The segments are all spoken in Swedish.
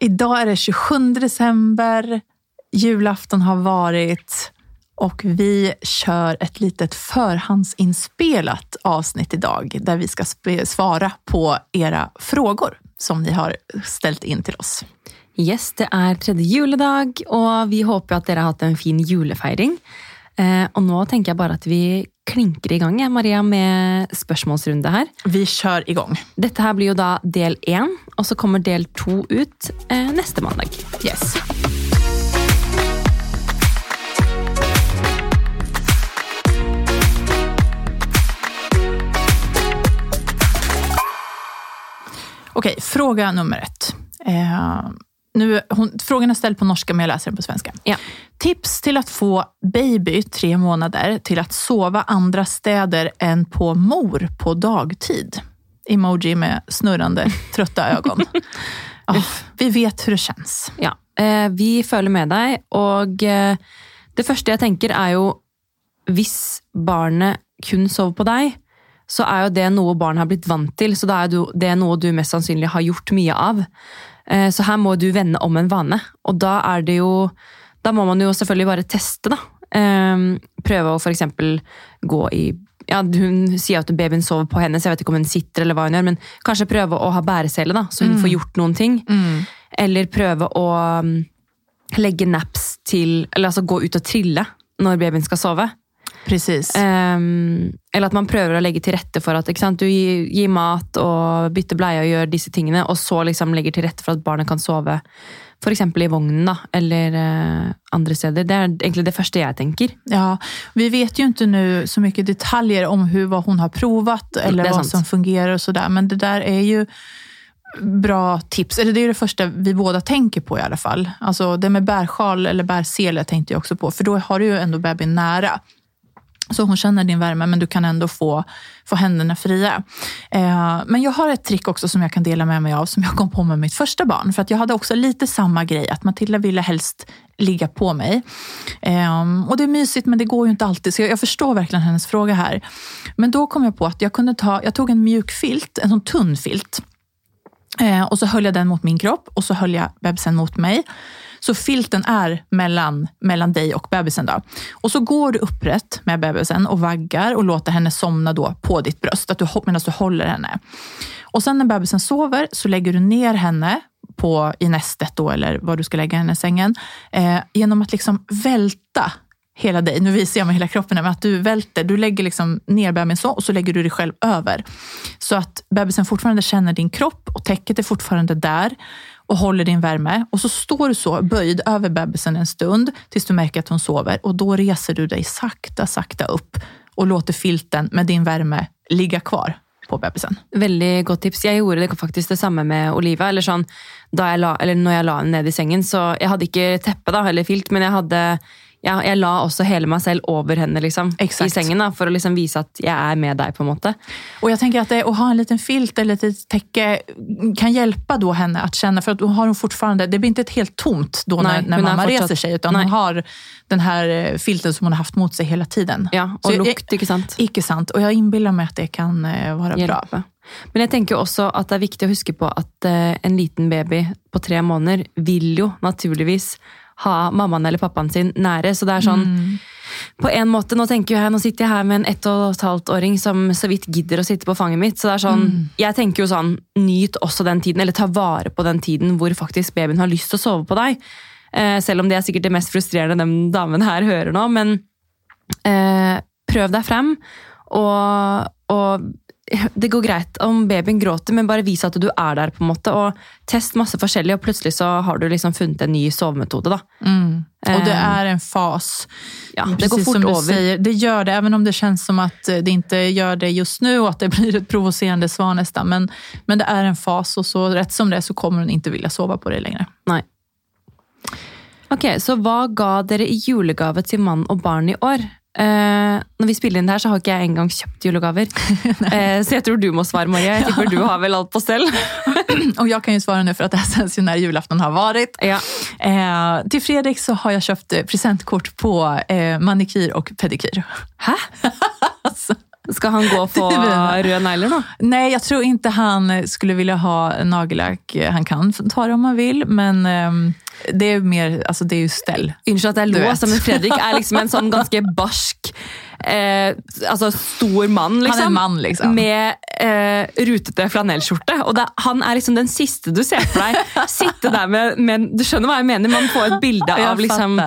Idag är det 27 december, julafton har varit och vi kör ett litet förhandsinspelat avsnitt idag där vi ska svara på era frågor som ni har ställt in till oss. Yes, det är tredje juledag och vi hoppas att ni har haft en fin julefeiring. Eh, och nu tänker jag bara att vi klinker igång Maria, med spørsmålsrunde här. Vi kör igång. Detta här blir ju då del en och så kommer del två ut eh, nästa måndag. Yes. Okej, fråga nummer ett. Eh, nu, hon, frågan är ställd på norska men jag läser den på svenska. Ja. Tips till att få baby tre månader till att sova andra städer än på mor på dagtid. Emoji med snurrande trötta ögon. oh, vi vet hur det känns. Ja, eh, vi följer med dig och eh, det första jag tänker är ju, om barnet kun sover på dig, så är ju det något barnet har blivit vant till, så är det något du mest sannolikt har gjort mycket av. Eh, så här må du vända om en vane. Och då är det ju, då må man ju selvfølgelig bara testa. da. Ehm, prøve å f.eks. gå i ja, Hun sier at babyen sover på henne, så jeg vet ikke om hun sitter eller hva hun gjør. Men kanskje prøve å ha bæresele, da, så hun mm. får gjort noen ting. Mm. Eller prøve å um, legge naps til Eller altså gå ut og trille når babyen skal sove. Precis. Um, eller att man prövar att lägga till rätta för att sant, du ger, ger mat och byter blöja och gör dessa tingene, och så liksom lägger till rätta för att barnet kan sova för exempel i vagnen eller uh, andra ställen. Det är egentligen det första jag tänker. Ja, vi vet ju inte nu så mycket detaljer om hur, vad hon har provat eller vad sant. som fungerar och sådär. Men det där är ju bra tips. Eller det är det första vi båda tänker på i alla fall. Alltså det med bärsjal eller bärsele tänkte jag också på. För då har du ju ändå bebisen nära. Så hon känner din värme men du kan ändå få, få händerna fria. Eh, men jag har ett trick också som jag kan dela med mig av som jag kom på med mitt första barn. För att jag hade också lite samma grej, att Matilda ville helst ligga på mig. Eh, och det är mysigt men det går ju inte alltid, så jag, jag, förstår verkligen hennes fråga här. Men då kom jag på att jag kunde ta, jag tog en mjuk filt, en sån tunn filt. Eh, och så höll jag den mot min kropp och så höll jag bebisen mot mig. Så filten är mellan, mellan dig och bebisen. Då. Och så går du upprätt med bebisen och vaggar och låter henne somna då på ditt bröst att du, medan du håller henne. Och sen när bebisen sover så lägger du ner henne på, i nästet då, eller var du ska lägga henne i sängen, eh, genom att liksom välta hela dig. Nu visar jag med hela kroppen, men att du välter, du lägger liksom ner bebisen så och så lägger du dig själv över. Så att bebisen fortfarande känner din kropp och täcket är fortfarande där och håller din värme. Och så står du så böjd över bebisen en stund tills du märker att hon sover. Och då reser du dig sakta, sakta upp och låter filten med din värme ligga kvar på bebisen. Väldigt gott tips. Jag gjorde det faktiskt detsamma med Oliva. Eller sånn, da jeg la, eller når jeg la henne ned i sängen, så jag hade inte teppe da, eller filt, men jag hade ja, jeg la också hela mig själv över henne liksom, i sängen da, for å liksom vise at jeg er med dig på en måte. Och jag tänker att det, att ha en liten filt eller ett täcke kan hjälpa då henne att känna, för att då har hon fortfarande, det blir inte ett helt tomt då Nej, när, när mamma fortsatt, reser sig, utan nej. hon har den här eh, filten som hon har haft mot sig hela tiden. Ja, och Så lukt, inte sant? Icke sant. Och jag inbillar mig att det kan eh, vara Hjälpa. bra. Men jag tänker också att det är viktigt att huska på att eh, en liten baby på tre månader vill ju naturligtvis ha mamman eller pappan sin nära. Så det är sånn mm. På en måte, nå tenker jeg, nå sitter jeg her med en ett og et halvt åring som så vidt gidder å sitte på fanget mitt. så det er sånn, mm. Jeg tenker jo sånn, Nyt også den tiden, eller ta vare på den tiden hvor faktisk babyen har lyst til å sove på deg. Eh, selv om det er sikkert det mest frustrerende den damen her hører nå. Men eh, prøv deg frem, og, og det går greit om babyn gråter, men bare vis at du er der. på en måte, og Test masse forskjellig, og plutselig så har du liksom funnet en ny sovemetode. da. Mm. Och det är en fas. Ja, det går fort över. Säger, det gör det, även om det känns som att det inte gör det just nu och att det blir ett provocerande svar nästan. Men, men det är en fas och så rätt som det är så kommer hon inte vilja sova på det längre. Nej. Okej, okay, så vad gav dere i julegave till man och barn i år? Uh, når vi spiller inn det her, så har ikke jeg engang kjøpt julegaver. uh, så jeg tror du må svara Maria. Jag tipper du har väl allt på ställ. och jag kan ju svara nu för att det här sänds ju när julafton har varit. Ja. Uh, till Fredrik så har jag köpt presentkort på manikyr och pedikyr. Hä? alltså, Ska han gå få röda negler då? Nej, jag tror inte han skulle vilja ha nagellack. Han kan ta det om han vill, men um, det är mer, alltså det är ju ställ. Unnskyld att jag låser, men Fredrik är liksom en sån ganska barsk eh, alltså stor man, liksom, han är en man liksom. med eh, rutete flanellskjorte. Og det, han är liksom den sista du ser för dig. Sitte där med, med Du skjønner vad jag menar? Man får ett bild av liksom,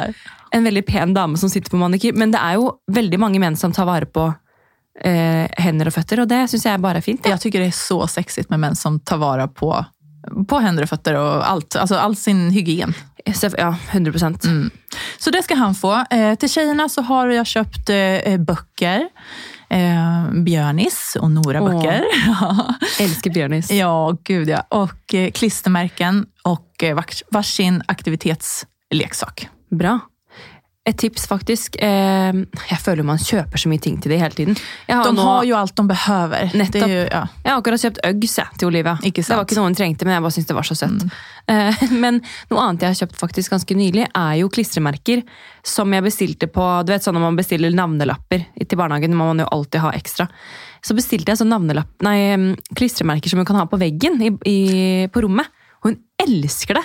en väldigt pen dame som sitter på manikyr. Men det är ju väldigt många män som tar vara på eh, händer och fötter och det syns jag bara är fint. Ja. Jag tycker det är så sexigt med män som tar vara på på händer och fötter och allt. Alltså all sin hygien. Ja, 100 procent. Mm. Så det ska han få. Eh, till tjejerna så har jag köpt eh, böcker. Eh, Björnis och Nora-böcker. Oh, älskar Björnis. ja, gud ja. Och eh, klistermärken och eh, varsin aktivitetsleksak. Bra. Ett tips faktiskt. Eh, jag føler man köper så mycket ting till det hela tiden. Har de nå, har ju allt de behöver. Nettopp. Ju, ja. Jag har akkurat köpt Uggs till Olivia. Det var inte något hon trengte, men jag bara syntes det var så sött. Mm. Eh, men något annat jag har köpt faktiskt ganska nyligen är ju klistermärken som jag beställde på, du vet så när man beställer namnlappar till barnhagen, man måste ju alltid ha extra. Så beställde jag så namnlapp, nej, klistermärken som man kan ha på väggen i, i, på rummet. Hon älskar det.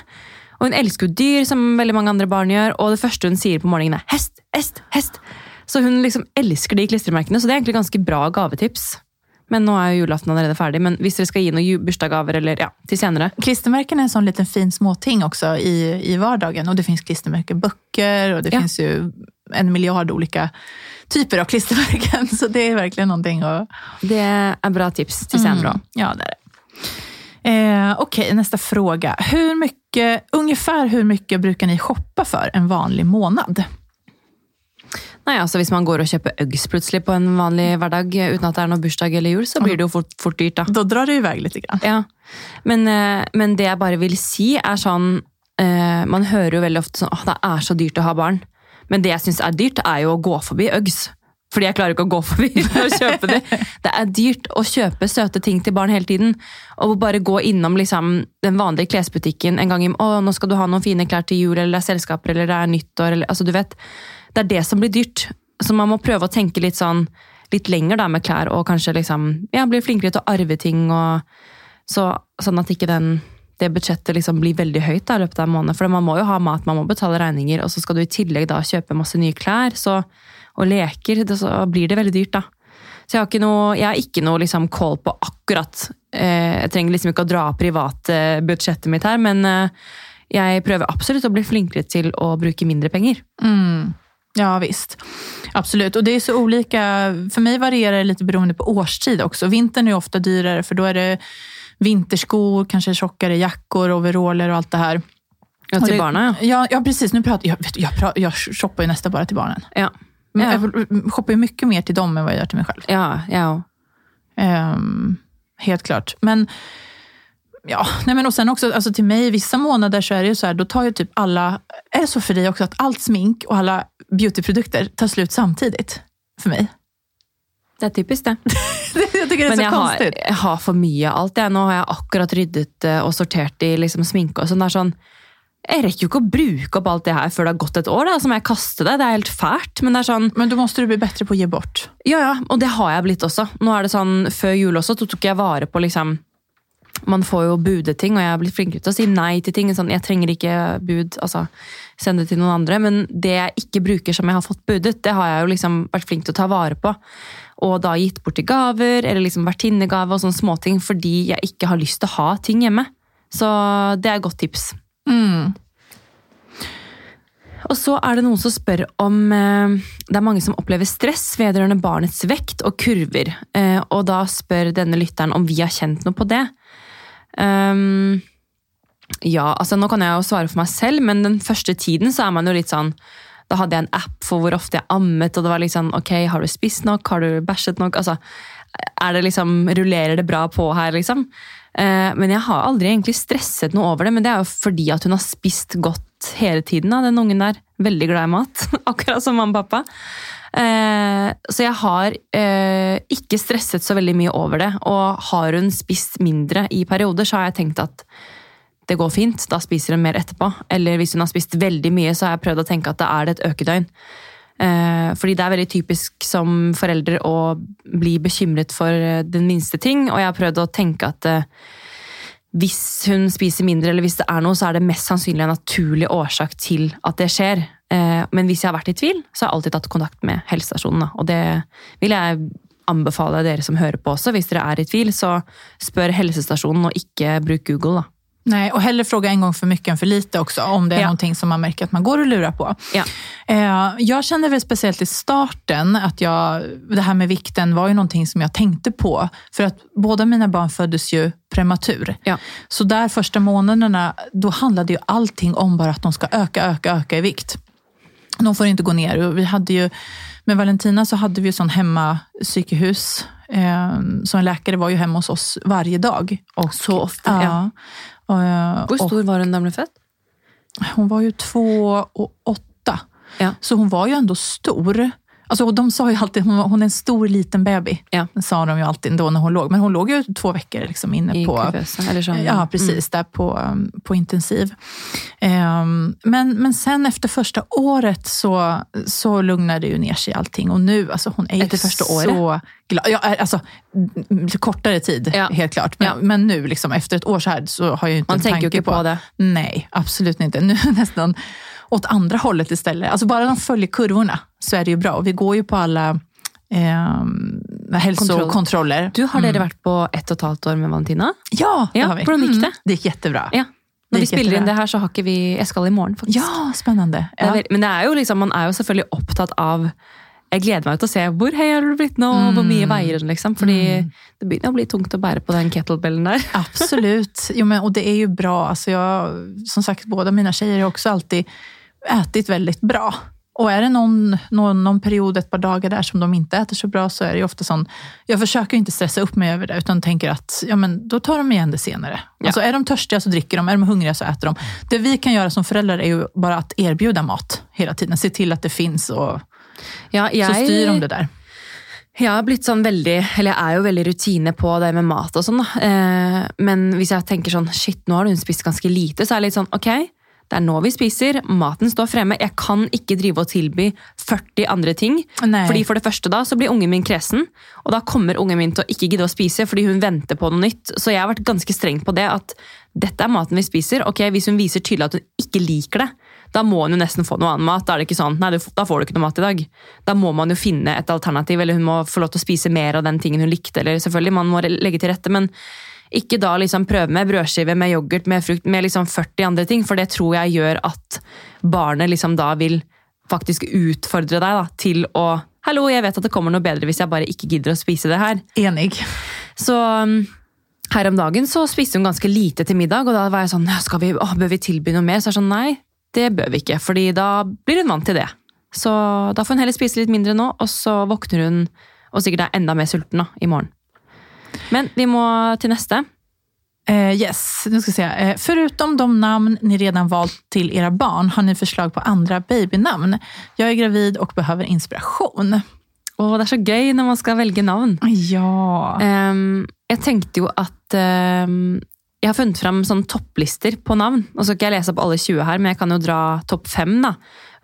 Och hon älskar dyr som väldigt många andra barn gör och det första hon säger på morgonen är häst, häst, häst. Så hon liksom älskar de klistermärkena, så det är egentligen ganska bra gavetips. Men nu är ju julafton redan färdig, men om ni ska ge några bursdagsgaver eller ja, till senare. Klistermärken är en sån liten fin småting också i, i vardagen och det finns klistermärkeböcker och det ja. finns ju en miljard olika typer av klistermärken. Så det är verkligen någonting att... Det är bra tips till senare. Mm. Ja, det är det. Eh, Okej, okay, nästa fråga. Hur mycket, ungefär hur mycket brukar ni shoppa för en vanlig månad? Nej, alltså Om man går och köper Uggs plötsligt på en vanlig vardag utan att det är någon bursdag eller jul, så blir det ju fort, fort dyrt. Då. då drar det iväg lite grann. Ja. Men, eh, men det jag bara vill säga är sån, eh, man hör ju väldigt ofta att det är så dyrt att ha barn. Men det jag syns är dyrt, är ju att gå förbi Uggs. Fordi jeg klarer ikke å gå forbi og kjøpe det. Det er dyrt å kjøpe søte ting til barn hele tiden. Og bare gå innom liksom, den vanlige klesbutikken en gang i å, nå skal du ha noen fine klær til jul, eller det er selskaper, eller det er nyttår. Eller, altså, du vet, det er det som blir dyrt. Så man må prøve å tenke litt sånn litt lenger da, med klær, og kanskje liksom, ja, bli flinkere til å arve ting. Og, så, sånn at ikke den, det budsjettet liksom blir veldig høyt da, i løpet av en måned. For man må jo ha mat, man må betale regninger, og så skal du i tillegg da kjøpe masse nye klær. så og leker, så blir det veldig dyrt, da. Så jeg har ikke noe, jeg har ikke noe liksom call på akkurat eh, Jeg trenger liksom ikke å dra privatbudsjettet mitt her, men eh, jag prövar absolut att bli flinkare till att bruka mindre pengar. Mm. Ja visst, absolut. Och det är så olika. För mig varierar det lite beroende på årstid också. Vintern är ofta dyrare för då är det vinterskor, kanske tjockare jackor, overaller och allt det här. Ja, till barnen ja. ja. Ja, precis. Nu pratar, jag, jag, jag, jag shoppar ju nästan bara till barnen. Ja. Men jag shoppar ju mycket mer till dem än vad jag gör till mig själv. Ja, ja. Um, helt klart. Men ja, nej men och sen också alltså till mig, vissa månader så är det ju så här, då tar ju typ alla, är det så för dig också att allt smink och alla beautyprodukter tar slut samtidigt? För mig. Det är typiskt det. jag tycker det är men så jag konstigt. Har, jag har för mycket allt. Nu har jag akkurat ryddet eh, och sorterat i liksom smink och sånt där. Sån, jeg rekker jo ikke å bruke opp alt det her før det har gått et år. Da, så må jeg kaste det. Det er helt fælt. Men det sånn Men då måste du bli bättre på å gi bort. Ja, ja. Og det har jeg blitt også. Nå er det sånn, Før jul også så tok jeg vare på liksom Man får jo budeting, og jeg har blitt flinkere til å si nei til ting. Sånn, jeg trenger ikke bud, altså send det til noen andre. Men det jeg ikke bruker som jeg har fått budet, det har jeg jo liksom vært flink til å ta vare på. Og da gitt bort til gaver, eller liksom vertinnegave og sånne småting, fordi jeg ikke har lyst til å ha ting hjemme. Så det er et godt tips. Mm. Og så er det noen som spør om eh, Det er mange som opplever stress vedrørende barnets vekt og kurver. Eh, og da spør denne lytteren om vi har kjent noe på det. Um, ja, altså nå kan jeg jo svare for meg selv, men den første tiden så er man jo litt sånn Da hadde jeg en app for hvor ofte jeg ammet, og det var litt sånn Ok, har du spist nok? Har du bæsjet nok? Altså, er det liksom, Rullerer det bra på her, liksom? Eh, men jeg har aldri egentlig stresset noe over det, men det er jo fordi at hun har spist godt hele tiden. Da. Den ungen der. Veldig glad i mat. Akkurat som mamma og pappa. Eh, så jeg har eh, ikke stresset så veldig mye over det. Og har hun spist mindre i perioder, så har jeg tenkt at det går fint, da spiser hun mer etterpå. Eller hvis hun har spist veldig mye, så har jeg prøvd å tenke at da er det et økedøgn. Eh, fordi det er veldig typisk som forelder å bli bekymret for eh, den minste ting. Og jeg har prøvd å tenke at eh, hvis hun spiser mindre, eller hvis det er noe, så er det mest sannsynlig en naturlig årsak til at det skjer. Eh, men hvis jeg har vært i tvil, så har jeg alltid tatt kontakt med helsestasjonen. Da. Og det vil jeg anbefale dere som hører på også. Hvis dere er i tvil, så spør helsestasjonen, og ikke bruk Google. da. Nej, och hellre fråga en gång för mycket än för lite också, om det är ja. någonting som man märker att man går och lurar på. Ja. Eh, jag kände väl speciellt i starten att jag, det här med vikten var ju någonting som jag tänkte på. För att båda mina barn föddes ju prematur. Ja. Så där första månaderna, då handlade ju allting om bara att de ska öka, öka, öka i vikt. De får inte gå ner. Och vi hade ju, med Valentina så hade vi ju sån hemmapsykehus. Eh, så en läkare var ju hemma hos oss varje dag. Och, så ofta? Ja. Hur stor var den när hon blev född? Hon var ju två och åtta. Ja. Så hon var ju ändå stor. Alltså, de sa ju alltid hon, hon är en stor liten baby. Ja. Det sa de ju alltid då när hon låg. Men hon låg ju två veckor liksom inne I på... kuvösa, eller så. Ja, precis. Mm. Där på, på intensiv. Um, men, men sen efter första året så, så lugnade ju ner sig allting. Och nu, alltså hon är ju efter första så året? Glad. Ja, alltså, kortare tid, ja. helt klart. Men, ja. men nu, liksom, efter ett år så här, så har jag ju inte Man en tänker tanke på, på det. Nej, absolut inte. Nu nästan åt andra hållet istället. Alltså bara de följer kurvorna så är det ju bra. Och vi går ju på alla eh, hälsokontroller. Du, har dere vært på ett och ett halvt år med Valentina? Ja, det Ja, har vi. hvordan gikk det? Det gick jättebra. Ja. Når vi gick inn jättebra. det her, så har vi Jeg skal i morgen, faktisk. Ja, spännande. Ja. men det er jo liksom, man er jo selvfølgelig opptatt av Jeg gleder meg til å se hvor høy har du blitt nå, og hvor mye veier den. liksom. Fordi det begynner å bli tungt å bære på den kettlebellen der. Absolut. Jo, men, och det är ju bra. Alltså jag, som sagt, båda mina tjejer har också alltid ätit väldigt bra. Och är det någon, någon, någon period, ett par dagar där som de inte äter så bra så är det ofta sån, jag försöker inte stressa upp mig över det utan tänker att ja, men då tar de igen det senare. Ja. Alltså är de törstiga så dricker de, är de hungriga så äter de. Det vi kan göra som föräldrar är ju bara att erbjuda mat hela tiden. Se till att det finns och Ja, jeg, så styr de det där. Jeg har blitt sånn veldig, eller jeg er jo veldig rutine på det med mat og sånn, da. Eh, men hvis jeg tenker sånn, shit, nå har hun spist ganske lite, så er det litt sånn, ok, det er nå vi spiser, maten står fremme, jeg kan ikke drive og tilby 40 andre ting. Nei. Fordi for det første da, så blir ungen min kresen, og da kommer ungen min til å ikke gidde å spise, fordi hun venter på noe nytt. Så jeg har vært ganske streng på det, at dette er maten vi spiser. Ok, hvis hun viser tydelig at hun ikke liker det, da må hun jo nesten få noe annen mat. Da er det ikke sånn, nei, du- da får du ikke noe mat i dag. Da må man jo finne et alternativ, eller hun må få lov til å spise mer av den tingen hun likte. eller selvfølgelig, man må legge til rette, men ikke da liksom prøve med brødskive, med yoghurt, med frukt, med liksom 40 andre ting, for det tror jeg gjør at barnet liksom da vil faktisk utfordre deg da, til å Hallo, jeg vet at det kommer noe bedre hvis jeg bare ikke gidder å spise det her. Enig. Så um, her om dagen så spiste hun ganske lite til middag, og da var jeg sånn skal vi, å, Bør vi tilby noe mer? Så jeg sånn nei, det bør vi ikke, fordi da blir hun vant til det. Så da får hun heller spise litt mindre nå, og så våkner hun og sikkert er enda mer sulten da, i morgen. Men vi må til neste. Eh, yes, nu ska jag säga. Eh, förutom de namn ni redan valt till era barn har ni förslag på andra babynamn. Jag är gravid och behöver inspiration. Å, det er så gøy når man skal velge navn. Ja. Ehm, jeg tenkte jo at ehm, Jeg har funnet fram sånn topplister på navn. Nå skal ikke jeg lese opp alle 20 her, men jeg kan jo dra topp fem da,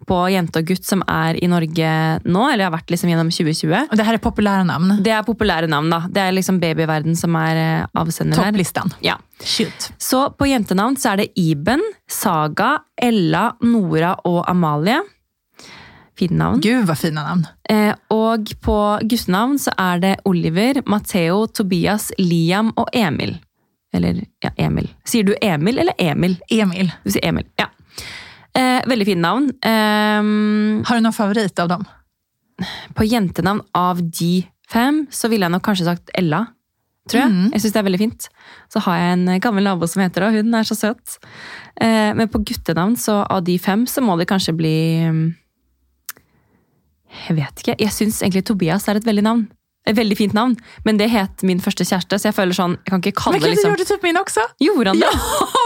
på jente og gutt som er i Norge nå, eller har vært liksom gjennom 2020. Och det här är populära namn. Det er populære navn, da. Det er liksom babyverden som er eh, avsender her. Ja. Shoot. Så på jentenavn så er det Iben, Saga, Ella, Nora og Amalie. Fine navn. Gud vad fina namn. Eh, og på guttenavn så er det Oliver, Matheo, Tobias, Liam og Emil. Eller ja, Emil. Sier du Emil eller Emil? Emil. Du sier Emil, ja. Eh, veldig fine navn. Eh, Har du någon favorit av dem? på jentenavn av de fem så ville jeg nok kanskje sagt Ella. Tror jeg. Mhm. Jeg syns det er veldig fint. Så har jeg en gammel nabo som heter det, hun er så søt. Eh, men på guttenavn, så av de fem, så må det kanskje bli mm, Jeg vet ikke. Jeg syns egentlig Tobias er et veldig navn. Et veldig fint navn, men det het min første kjæreste, så jeg føler sånn Jeg kan ikke kalle Men det gud, det liksom gjorde typ min också. Gjorde han det?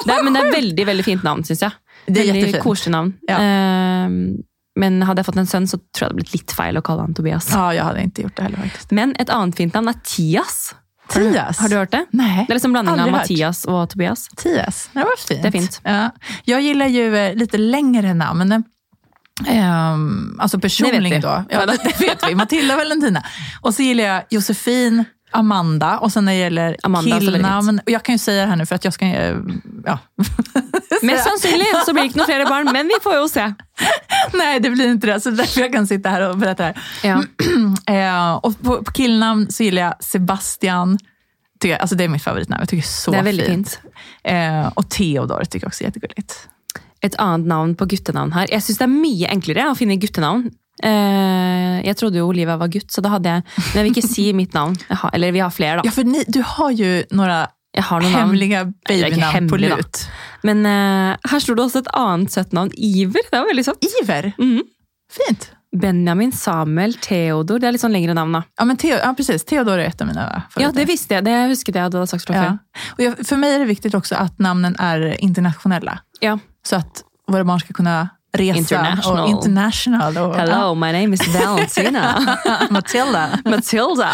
det er, men det er veldig veldig fint navn, syns jeg. Det er veldig jättefint. navn. Ja. Eh, men hadde jeg fått en sønn, så tror jeg det blitt litt feil å kalle han Tobias. Ja, jag hade inte gjort det heller faktiskt. Men et annet fint navn er Tias. Har du- Tias? Har du hørt det? Nej. Det er liksom blanding av hört. Mattias og Tobias. Tias. Det var fint. Det är fint. Ja. Jag gillar ju eh, lite längre namn. Um, alltså personligen då. Ja, det vet vi. Matilda Valentina. Och så gillar jag Josefin, Amanda och sen när det gäller Amanda killnamn. Och jag kan ju säga det här nu för att jag ska... Eh, ja. Mest sannsynligt så blir det inte fler barn, men vi får ju se. Nej, det blir inte det. Så därför jag kan sitta här och berätta det här. Ja. uh, och på, på killnamn så gillar jag Sebastian. Tycker, alltså det är mitt favoritnamn. Jag tycker det är så det är väldigt fint. fint. Uh, och Theodor tycker jag också är jättegulligt. Ett annat namn på guttenamn här. Jag syns det är mycket enklare att finna guttenamn Uh, jag trodde ju Olivia var gutt, så då hade jag, men jag vill inte säga mitt namn. Har, eller vi har flera. Då. Ja, för ni, du har ju några har hemliga babynamn på lut. Men uh, här stod det också ett annat sött namn, Iver. Det var väldigt sött. Iver? Mm. Fint. Benjamin, Samuel, Theodor. Det är lite längre namn. Ja, men Theo, ja, precis. Theodor är ett av mina Ja, det visste jag. Det huskade jag hade sagt ja. Och jag, För mig är det viktigt också att namnen är internationella. Ja. Så att våra barn ska kunna resa. International. Och international och, Hello, ja. my name is Valentina. Matilda. Matilda.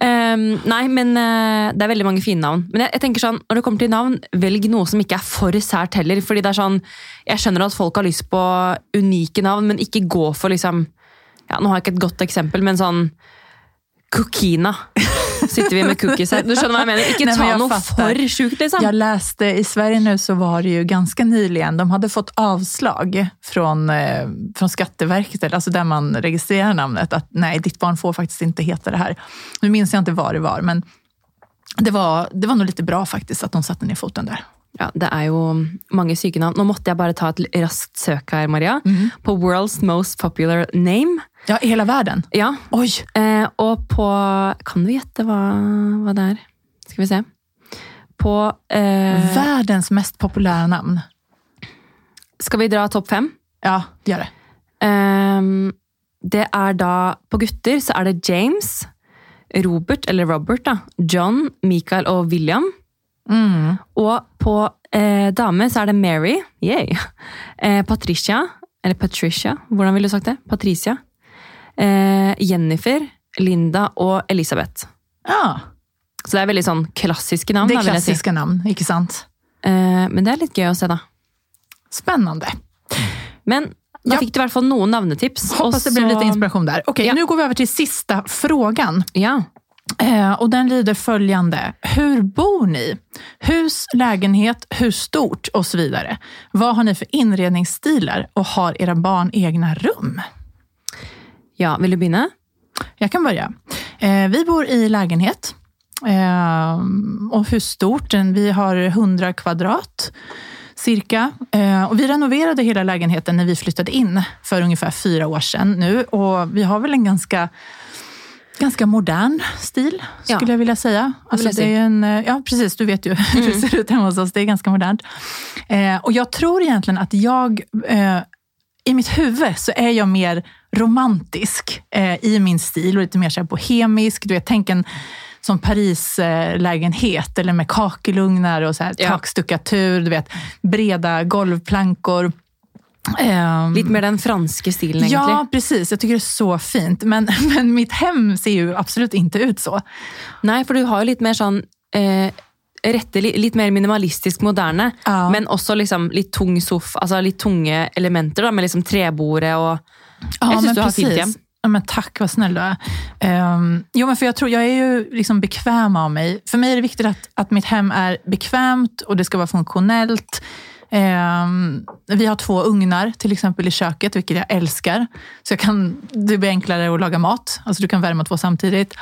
Um, nej, men uh, det är väldigt många fina namn. Men jag, jag tänker sånn, när det kommer till namn, välj något som inte är för särt heller. Fordi det är sånn, jag känner att folk har lust på unika namn, men inte gå för liksom, ja, nu har jag inte ett gott exempel, men sån Cookina sitter vi med cookies här. Du skönjer vad jag menar. Ta Nej, något för sjukt. Liksom. Jag läste i Sverige nu så var det ju ganska nyligen, de hade fått avslag från, eh, från Skatteverket, alltså där man registrerar namnet, att nej, ditt barn får faktiskt inte heta det här. Nu minns jag inte vad det var, men det var, det var nog lite bra faktiskt att de satte ner foten där. Ja, det är ju många psykenamn. Nu måste jag bara ta ett raskt sök här, Maria. Mm. På World's most popular name. Ja, i hela världen? Ja. Oj! Eh, och på, kan du gissa vad, vad det är? Ska vi se. På... Eh, Världens mest populära namn. Ska vi dra topp fem? Ja, gör det. Eh, det är då, på gutter så är det James, Robert, eller Robert, då, John, Michael och William. Mm. Och på eh, damer så är det Mary, yay. Eh, Patricia, eller Patricia, hur vill du sagt det? Patricia. Eh, Jennifer, Linda och Elisabeth. Ja. Så det är väldigt sån klassiska namn. Det är klassiska namn, inte sant? Eh, men det är lite kul att se då. Spännande. Men då ja. fick du i alla fall några namnetips. Hoppas så... det blir lite inspiration där. Okej, okay, ja. nu går vi över till sista frågan. Ja. Eh, och den lyder följande. Hur bor ni? Hus, lägenhet, hur stort och så vidare. Vad har ni för inredningsstilar och har era barn egna rum? Ja, vill du börja? Jag kan börja. Eh, vi bor i lägenhet. Eh, och hur stort? Vi har 100 kvadrat cirka. Och vi renoverade hela lägenheten när vi flyttade in för ungefär fyra år sedan nu. Och vi har väl en ganska ganska modern stil, skulle ja. jag vilja säga. Alltså, det är en, eh, ja, precis. Du vet ju hur mm. det ser ut hemma hos oss. Det är ganska modernt. Eh, och jag tror egentligen att jag, eh, i mitt huvud så är jag mer romantisk eh, i min stil och lite mer så här bohemisk. Du vet, tänk en som Parislägenhet eller med kakelugnar och så här, ja. takstuckatur, du vet, breda golvplankor. Um, Lite mer den franska stilen egentligen. Ja, precis. Jag tycker det är så fint. Men, men mitt hem ser ju absolut inte ut så. Nej, för du har ju lite mer sån eh, lite mer minimalistisk, moderna. Ja. Men också liksom lite tung soff, alltså lite tunga elementer då, med liksom träbordet och... Ja, jag syns du har fint hem. Ja, men tack, vad snäll du är. Um, jo, men för jag, tror, jag är ju liksom bekväm av mig. För mig är det viktigt att, att mitt hem är bekvämt och det ska vara funktionellt. Eh, vi har två ugnar till exempel i köket, vilket jag älskar. Så jag kan, det blir enklare att laga mat. Alltså du kan värma två samtidigt.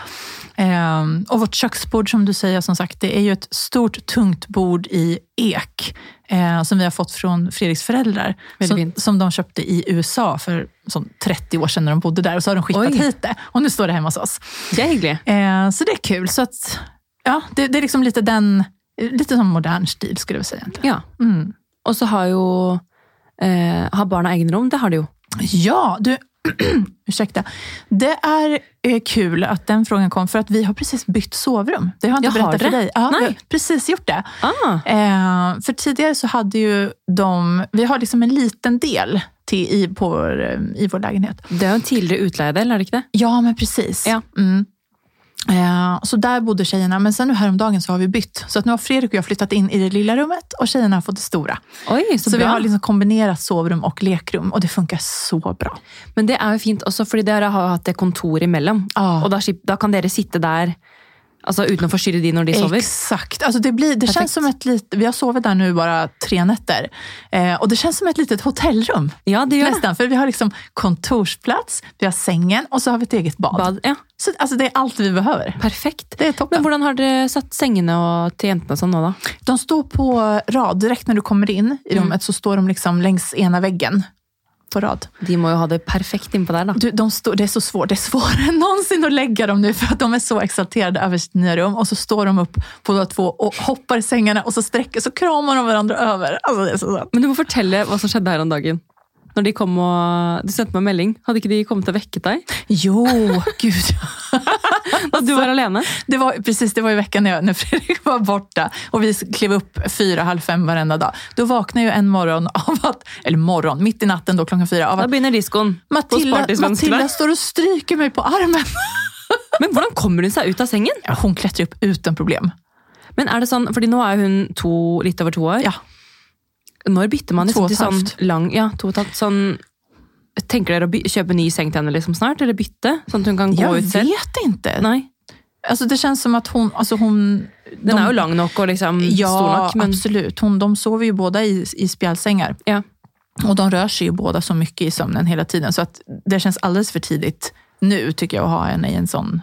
Eh, och vårt köksbord som du säger, som sagt, det är ju ett stort tungt bord i ek. Eh, som vi har fått från Fredriks föräldrar. Som, som, de köpte i USA för som 30 år sedan när de bodde där. Och så har de skickat Oj. hit det. Och nu står det hemma hos oss. Hyggligt. Eh, så det är kul. Så att, ja, det, det är liksom lite den Lite som modern stil skulle jag säga. Egentligen. Ja. Mm. Och så har ju eh, har barnen egen rum, det har du ju. Ja, du, ursäkta. Det är eh, kul att den frågan kom, för att vi har precis bytt sovrum. Det har jag inte jag berättat för dig. Ja, Nej. Vi har precis gjort det. Ah. Eh, för tidigare så hade ju de, vi har liksom en liten del till, i, på eh, i vår lägenhet. Det är en tidigare utleide, eller inte det? Ja, men precis. Ja. Mm. Eh, så där bodde tjejerna, men sen nu häromdagen så har vi bytt. Så att nu har Fredrik och jag flyttat in i det lilla rummet och tjejerna har fått det stora. Oj, så så vi har liksom kombinerat sovrum och lekrum och det funkar så bra. Men det är ju fint också, för dere har haft det kontor emellan. Ja. Och då, då kan dere sitta där alltså, utan att förstyrra de när de sover. Exakt. Alltså det blir, det Perfekt. känns som ett litet, vi har sovit där nu bara tre nätter. Eh, och det känns som ett litet hotellrum. Ja, det gör. Nästan, för vi har liksom kontorsplats, vi har sängen och så har vi ett eget bad. Bad, ja, Så alltså det är allt vi behöver. perfekt. Det är toppen. Men hur har dere satt til jentene sånn nå, da? De står på rad, direkt när du kommer in i rummet så står de liksom längs ena väggen på rad. De må jo ha det perfekt innpå der, da. Du, de det är så svårt, det är svårare än någonsin att lägga dem nu för att de är så exalterade över sitt nya rum. Och så står de upp båda två och hoppar i sängarna och så sträcker så kramar de varandra över. Alltså det är så sant. Men du må fortelle hva som skjedde her om dagen. Når de kom og Du sendte meg en melding. Hadde ikke de kommet og vekket deg? Jo, gud. Du var alene? Det var, precis, det var i veckan när, jag, när Fredrik var borta och vi klev upp fyra, halv fem varenda dag. Då vaknade jag en morgon av att, eller morgon, mitt i natten då klockan fyra, av att begynner diskoen. Matilda, hos partysvenskene. Matilda står och stryker mig på armen. Men hvordan kommer hun seg ut av sengen? Ja, hon klättrar upp utan problem. Men er det sånn, fordi nå er hun to, litt over to år. Ja. Når bytter man liksom og til et sånn halvt. lang Ja, to og et halvt. Dere å by, kjøpe ny seng til henne liksom snart, eller bytte? Sånn at hun kan gå Jag ut selv? vet inte. Nei. Alltså det känns som att hon... Alltså hon Den er jo lang nok og liksom Ja, stor nok, men absolut. Hon, de sover ju båda i, i spjälsängar. ja. Och de rör sig ju båda så mycket i sömnen hela tiden. Så att det känns alldeles för tidigt nu tycker jag att ha henne i en sån...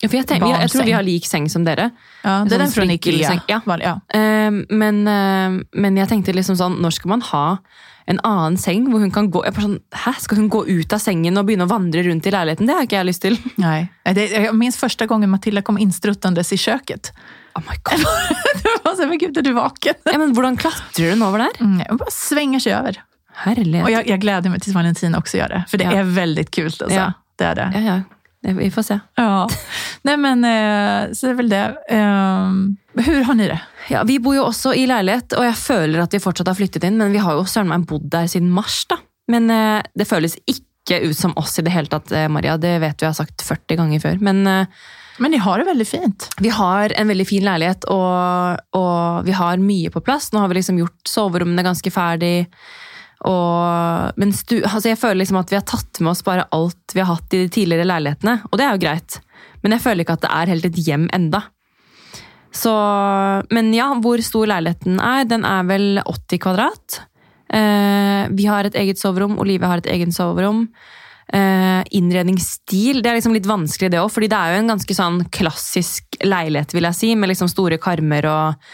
Ja, for jeg, tenker, jeg, jeg tror vi har lik seng som dere. Ja, det är den från. Ikea. Ja. Ja. Eh, men, eh, men jeg tenkte liksom sånn, når skal man ha en annen seng hvor hun kan gå jeg bare sånn, Hæ, Skal hun gå ut av sengen og begynne å vandre rundt i leiligheten? Det har ikke jeg lyst til. Nej. Det, jag minns första gången Matilda kom instruttandes i köket. Oh my god. det var så men gud är du vaken? Ja, men Hvordan klatrer hun over der? Mm, hon bara svänger sig över. Herlighet. Och jag, jag gläder mig tills Valentin också gör det. För det Ja. är väldigt kul. Alltså. Ja. Det är det. Ja, ja. Vi får se. Ja. Nej men, eh, så det är väl det. Ehm, hur har ni det? Ja, Vi bor jo også i leilighet, og jeg føler at vi fortsatt har flyttet inn, men vi har søren meg bodd der siden mars. da. Men eh, det føles ikke ut som oss i det eh, Maria. Det vet du jeg har sagt 40 ganger før. Men eh, Men ni har det väldigt fint. vi har en veldig fin leilighet, og, og vi har mye på plass. Nå har vi liksom gjort soverommene ganske ferdig. Og, men stu, altså jeg føler liksom at vi har tatt med oss bare alt vi har hatt i de tidligere leilighetene, og det er jo greit. Men jeg føler ikke at det er helt et hjem enda. Så, men ja, hvor stor leiligheten er, den er vel 80 kvadrat. Eh, vi har et eget soverom, Olive har et eget soverom. Eh, innredningsstil, det er liksom litt vanskelig det òg, fordi det er jo en ganske sånn klassisk leilighet, vil jeg si, med liksom store karmer og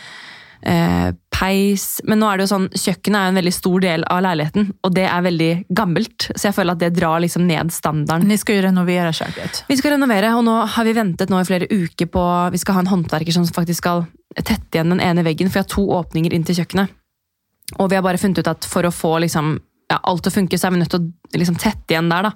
eh, peis. Men nå er det jo sånn, kjøkkenet er jo en veldig stor del av leiligheten, og det er veldig gammelt, så jeg føler at det drar liksom ned standarden. Ni ska ju renovera köket. Vi skal renovere, og nå har vi ventet nå i flere uker på Vi skal ha en håndverker som faktisk skal tette igjen den ene veggen, for jeg har to åpninger inn til kjøkkenet. Og vi har bare funnet ut at for å få liksom, ja, alt til å funke, så er vi nødt til å liksom, tette igjen der. da.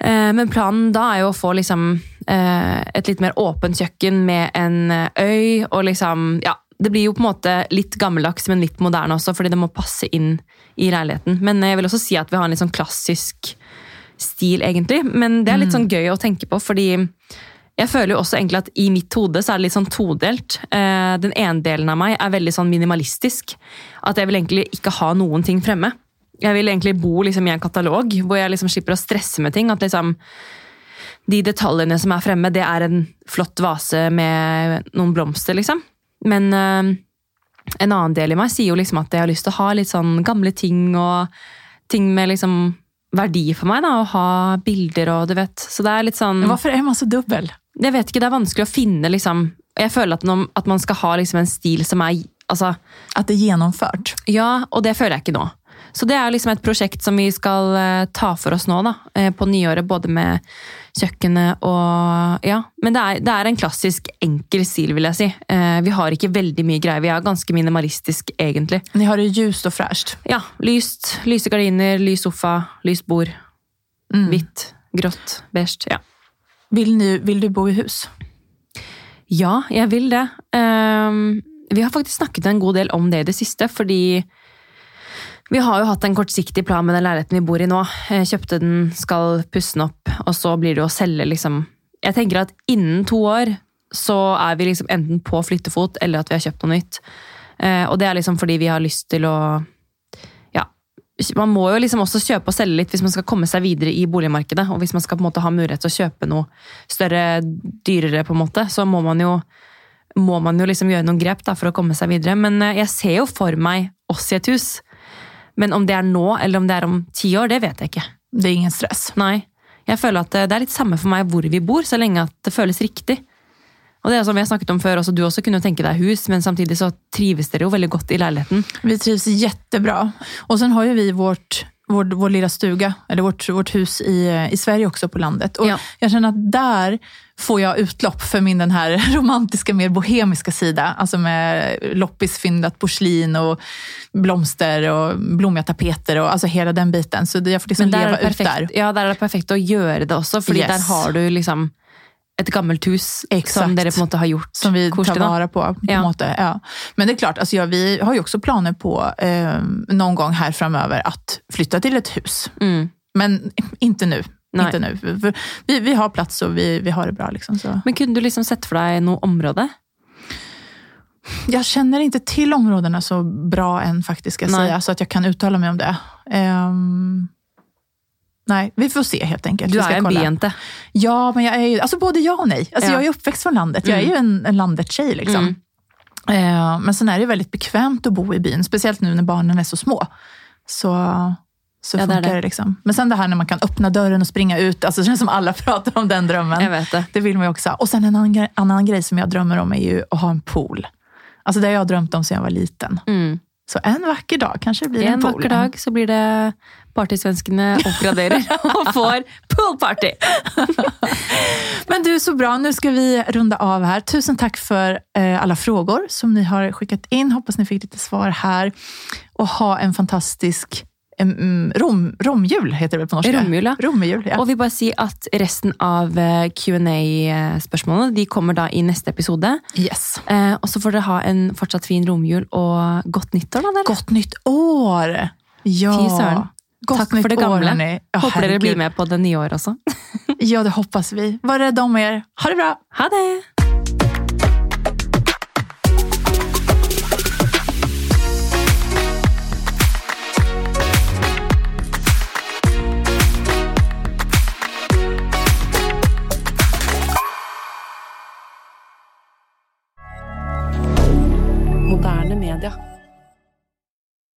Eh, Men planen da er jo å få liksom, eh, et litt mer åpent kjøkken med en eh, øy. og liksom, ja, Det blir jo på en måte litt gammeldags, men litt moderne også, fordi det må passe inn i leiligheten. Men jeg vil også si at vi har en litt sånn klassisk stil, egentlig. Men det er litt sånn gøy å tenke på, fordi jeg føler jo også egentlig at i mitt hode så er det litt sånn todelt. Eh, Den ene delen av meg er veldig sånn minimalistisk. At jeg vil egentlig ikke ha noen ting fremme. Jeg vil egentlig bo liksom i en katalog hvor jeg liksom slipper å stresse med ting. At liksom de detaljene som er fremme, det er en flott vase med noen blomster, liksom. Men eh, en annen del i meg sier jo liksom at jeg har lyst til å ha litt sånn gamle ting og ting med liksom verdi for meg. da, Å ha bilder og du vet. Så det er litt sånn Men varför är man så dubbel? jeg vet ikke, Det er vanskelig å finne liksom Jeg føler at, at man skal ha liksom en stil som er altså, Att det är genomfört. Ja, og det føler jeg ikke nå. Så det er liksom et prosjekt som vi skal eh, ta for oss nå, da. eh, På nyåret, både med kjøkkenet og Ja. Men det er, det er en klassisk enkel stil, vil jeg si. Eh, Vi har ikke veldig mye greier. Vi er ganske minimalistisk, egentlig. Ni har det ljust och fräscht. Ja, lyst. Lyse gardiner, lys sofa, lyst bord. Mm. Hvitt, grått, beige. Ja. Vill, ni, vill du bo i hus? Ja, jeg vil det. Ehm, vi har faktisk snakket en god del om det i det siste, fordi vi har jo hatt en kortsiktig plan med den leiligheten vi bor i nå. Eh, jeg kjøpte den, skal pusse den opp, og så blir det jo å selge liksom jeg tenker at innen to år så er vi liksom enten på flyttefot eller at vi har kjøpt noe nytt. Eh, og det er liksom fordi vi har lyst til å Ja, man må jo liksom også kjøpe og selge litt hvis man skal komme seg videre i boligmarkedet. Og hvis man skal på en måte ha mulighet til å kjøpe noe større, dyrere, på en måte, så må man jo må man jo liksom gjøre noen grep da, for å komme seg videre. Men eh, jeg ser jo for meg oss i et hus. Men om det er nå eller om det er om ti år, det vet jeg ikke. Det er ingen stress. Nei. Jeg føler at det er litt samme for meg hvor vi bor, så lenge at det føles riktig. Og det er som vi har snakket om før, også, Du også kunne tenke deg hus, men samtidig så trives dere jo veldig godt i leiligheten. Vi trives jättebra. Og så har jo vi vårt vår, vår lilla stuga, eller vårt, vårt hus i, i Sverige också på landet. Och ja. Jag känner att där får jag utlopp för min den här romantiska, mer bohemiska sida. Alltså med loppisfyndat porslin och blomster och blommiga tapeter och alltså hela den biten. Så jag får liksom leva ut där. Ja, där är det perfekt att göra det också, för yes. där har du liksom ett gammalt hus Exakt. som dere på måte har gjort. Som vi tar vara på. på ja. måte, ja. Men det är klart, alltså, ja, vi har ju också planer på eh, någon gång här framöver att flytta till ett hus. Mm. Men inte nu. Inte nu. För vi, vi har plats och vi, vi har det bra. Liksom, så. Men kunde du liksom sett för dig något område? Jag känner inte till områdena så bra än faktiskt, ska jag säga, så att jag kan uttala mig om det. Um, Nej, vi får se helt enkelt. Du är en B-jente. Ja, men jag är ju, alltså både ja och nej. Alltså ja. Jag är uppväxt från landet. Jag är ju mm. en, en landet-tjej. Liksom. Mm. Eh, men sen är det väldigt bekvämt att bo i byn, speciellt nu när barnen är så små. Så, så ja, funkar det. det. liksom. Men sen det här när man kan öppna dörren och springa ut. Alltså det känns som alla pratar om den drömmen. Jag vet det. det vill man ju också. Och sen en annan, annan grej som jag drömmer om är ju att ha en pool. Alltså det har jag drömt om sedan jag var liten. Mm. Så en vacker dag kanske det blir en, en vacker dag så blir det partysvenskene oppgraderer och får poolparty. Men du, så bra. Nu ska vi runda av här. Tusen tack för eh, alla frågor som ni har skickat in. Hoppas ni fick lite svar här. Och ha en fantastisk rom, romjul, heter det på norska? Romjul, ja. Romjul, ja. Og vi bare si at resten av eh, Q&A-spørsmålene de kommer da i neste episode. Yes. Eh, og så får dere ha en fortsatt fin romjul og godt nyttår. da, dere. Godt nytt år! Ja. Søren. Tack för det gamla. Ja, Hoppas dere blir med på det nya året också. ja, det hoppas vi. Var rädda om er. Ha det bra. Ha det.